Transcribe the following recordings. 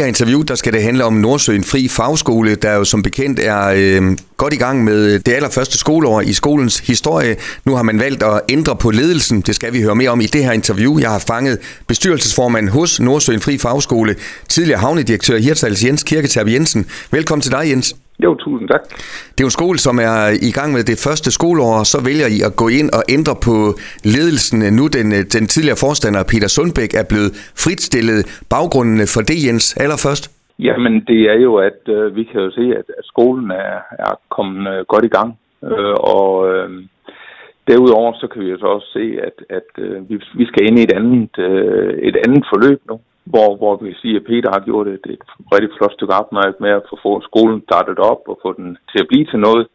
det her interview, der skal det handle om Nordsøen Fri Fagskole, der jo som bekendt er øh, godt i gang med det allerførste skoleår i skolens historie. Nu har man valgt at ændre på ledelsen. Det skal vi høre mere om i det her interview. Jeg har fanget bestyrelsesformand hos Nordsøen Fri Fagskole, tidligere havnedirektør Hirtshals Jens Kirketab Jensen. Velkommen til dig, Jens. Jo, tusind tak. Det er jo en skole, som er i gang med det første skoleår, og så vælger I at gå ind og ændre på ledelsen. Nu den, den tidligere forstander Peter Sundbæk er blevet fritstillet. Baggrunden for det, Jens, allerførst? Jamen, det er jo, at øh, vi kan jo se, at, at skolen er, er kommet øh, godt i gang. Øh, og øh, derudover så kan vi jo så også se, at, at øh, vi, vi skal ind i et andet, øh, et andet forløb nu hvor, hvor vi kan sige, at Peter har gjort et, et rigtig flot stykke arbejde med at få skolen startet op og få den til at blive til noget.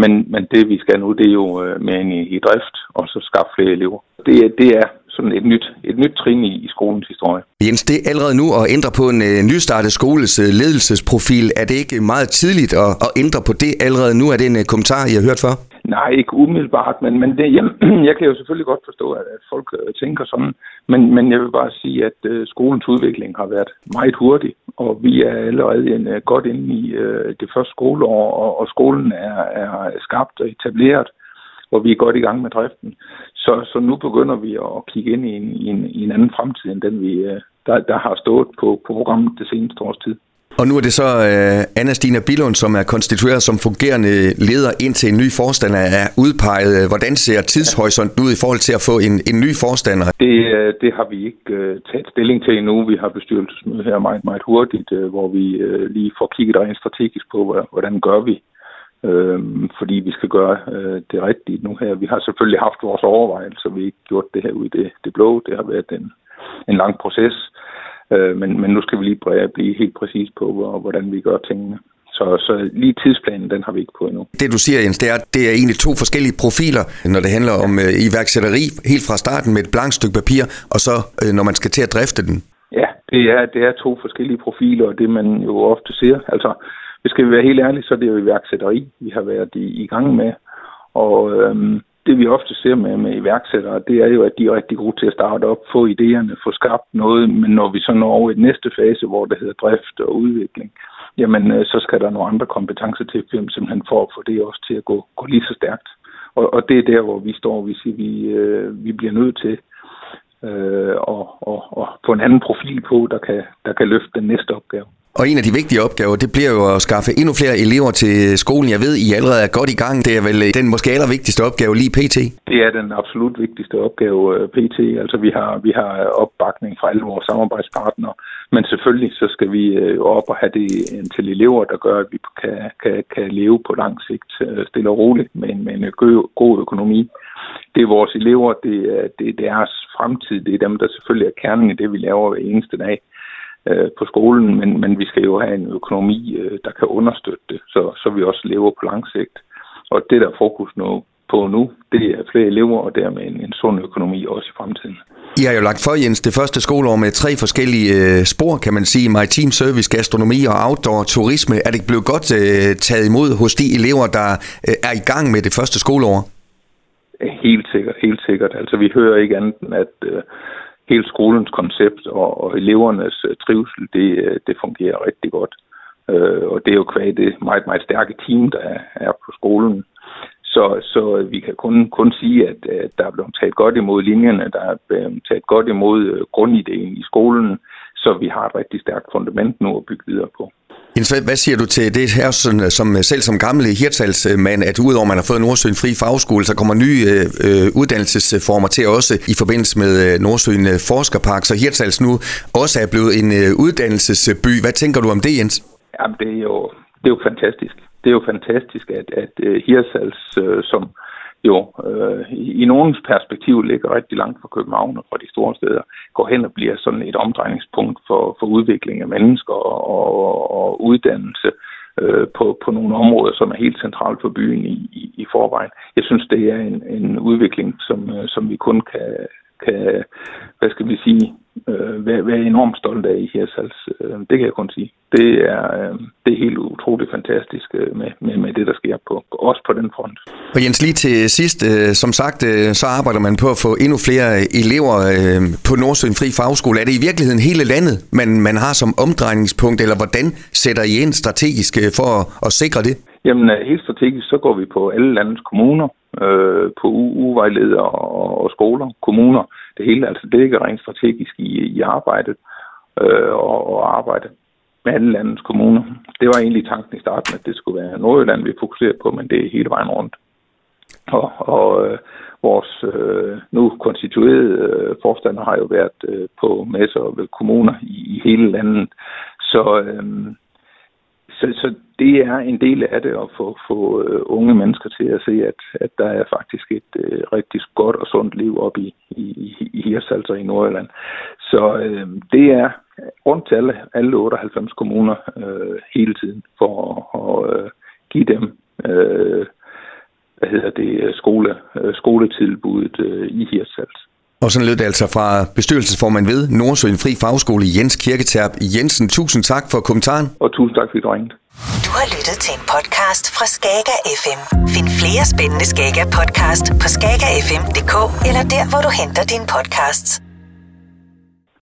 Men, men det vi skal nu, det er jo øh, mere med ind i, i drift og så skaffe flere elever. Det, det er sådan et nyt, et nyt trin i, i skolens historie. Jens, det er allerede nu at ændre på en uh, nystartet skoles uh, ledelsesprofil. Er det ikke meget tidligt at, at ændre på det allerede nu? Er det en uh, kommentar, I har hørt før? Nej, ikke umiddelbart, men, men det, jeg, jeg kan jo selvfølgelig godt forstå, at, at folk øh, tænker sådan. Men, men jeg vil bare sige, at uh, skolens udvikling har været meget hurtig, og vi er allerede en, uh, godt inde i uh, det første skoleår, og, og skolen er, er skabt og etableret hvor vi er godt i gang med driften. Så, så nu begynder vi at kigge ind i en, i en, i en anden fremtid, end den vi, øh, der, der har stået på, på programmet det seneste års tid. Og nu er det så øh, Anna Stina Billund, som er konstitueret som fungerende leder indtil en ny forstander er udpeget. Hvordan ser tidshorisonten ud i forhold til at få en, en ny forstander? Det, øh, det har vi ikke øh, taget stilling til endnu. Vi har bestyrelsesmøde her meget, meget hurtigt, øh, hvor vi øh, lige får kigget rent strategisk på, hvordan gør vi øh, fordi vi skal gøre øh, det rigtige nu her. Vi har selvfølgelig haft vores overvejelser, vi har ikke gjort det her ud i det, det blå. Det har været en, en lang proces, øh, men, men nu skal vi lige blive helt præcis på, hvor, hvordan vi gør tingene. Så, så lige tidsplanen, den har vi ikke på endnu. Det du siger, Jens, det er, det er egentlig to forskellige profiler, når det handler om øh, iværksætteri, helt fra starten med et blankt stykke papir, og så øh, når man skal til at drifte den. Ja, det er, det er to forskellige profiler, og det man jo ofte ser. Altså, det skal vi være helt ærlige, så er det jo iværksætteri, vi har været i, i gang med. Og øhm, det vi ofte ser med, med iværksættere, det er jo, at de er rigtig gode til at starte op, få idéerne, få skabt noget, men når vi så når over i den næste fase, hvor det hedder drift og udvikling, jamen øh, så skal der nogle andre kompetencer til, simpelthen for at få det også til at gå, gå lige så stærkt. Og, og det er der, hvor vi står, vi siger, vi, øh, vi bliver nødt til øh, at, at, at få en anden profil på, der kan, der kan løfte den næste opgave. Og en af de vigtige opgaver, det bliver jo at skaffe endnu flere elever til skolen. Jeg ved, I allerede er godt i gang. Det er vel øh, den måske allervigtigste opgave lige pt. Det er den absolut vigtigste opgave øh, pt. Altså vi har, vi har opbakning fra alle vores samarbejdspartnere. Men selvfølgelig så skal vi øh, op og have det til elever, der gør, at vi kan, kan, kan leve på lang sigt stille og roligt med en, med en god økonomi. Det er vores elever, det er, det er deres fremtid, det er dem, der selvfølgelig er kernen i det, vi laver hver eneste dag øh, på skolen, men, men vi skal jo have en økonomi, øh, der kan understøtte det, så, så vi også lever på lang sigt. Og det, der er fokus nu, på nu, det er flere elever, og dermed en, en sund økonomi også i fremtiden. I har jo lagt for, Jens, det første skoleår med tre forskellige øh, spor, kan man sige, maritim service, gastronomi og outdoor turisme. Er det blevet godt øh, taget imod hos de elever, der øh, er i gang med det første skoleår? Helt sikkert, helt sikkert. Altså, vi hører ikke andet end, at øh, hele skolens koncept og, og elevernes øh, trivsel, det, øh, det fungerer rigtig godt. Øh, og det er jo kvad det meget, meget stærke team, der er på skolen. Så, så øh, vi kan kun, kun sige, at, at der er blevet taget godt imod linjerne, der er blevet taget godt imod øh, grundideen i skolen, så vi har et rigtig stærkt fundament nu at bygge videre på. Jens, hvad siger du til det her, som, øh, selv som gamle hirtalsmand, at udover at man har fået Nordsøen fri fagskole, så kommer nye øh, øh uddannelsesformer til også i forbindelse med øh, Nordsøen Forskerpark, så Hirtals nu også er blevet en øh, uddannelsesby. Hvad tænker du om det, Jens? Jamen, det er jo, det er jo fantastisk. Det er jo fantastisk, at, at uh, Hirtals, uh, som jo øh, i, i nogens perspektiv ligger rigtig langt fra København og fra de store steder, går hen og bliver sådan et omdrejningspunkt for, for udvikling af mennesker og, og, og uddannelse øh, på, på nogle områder, som er helt centralt for byen i, i, i forvejen. Jeg synes, det er en, en udvikling, som, øh, som vi kun kan, kan hvad skal vi sige, øh, være, være enormt stolt af i Hirsals. Øh, det kan jeg kun sige. Det er, øh, det er helt utroligt fantastisk øh, med, med, med det, der sker på, også på den front. Og Jens, lige til sidst, øh, som sagt, øh, så arbejder man på at få endnu flere elever øh, på Nordsøen Fri Fagskole. Er det i virkeligheden hele landet, man, man har som omdrejningspunkt, eller hvordan sætter I ind strategisk øh, for at, at sikre det? Jamen, øh, helt strategisk, så går vi på alle landets kommuner, øh, på uvejledere og, og skoler, kommuner. Det hele, altså det ligger rent strategisk i, i arbejdet øh, og, og arbejde med alle landets kommuner. Det var egentlig tanken i starten, at det skulle være Nordjylland, vi fokuserer på, men det er hele vejen rundt. Og, og øh, vores øh, nu konstituerede øh, forstander har jo været øh, på messer ved kommuner i, i hele landet. Så, øh, så, så det er en del af det at få, få uh, unge mennesker til at se, at, at der er faktisk et øh, rigtig godt og sundt liv op i, i, i Hirsals og i Nordjylland. Så øh, det er rundt til alle, alle 98 kommuner øh, hele tiden for at øh, give dem øh, hvad hedder det, skole, øh, skoletilbuddet øh, i Hirsals. Og sådan lød det altså fra bestyrelsesformand ved Nordsøen Fri Fagskole Jens Kirketerp Jensen. Tusind tak for kommentaren. Og tusind tak, fordi du ringede. Du har lyttet til en podcast fra Skager FM. Find flere spændende Skager podcast på skagerfm.dk eller der, hvor du henter dine podcasts.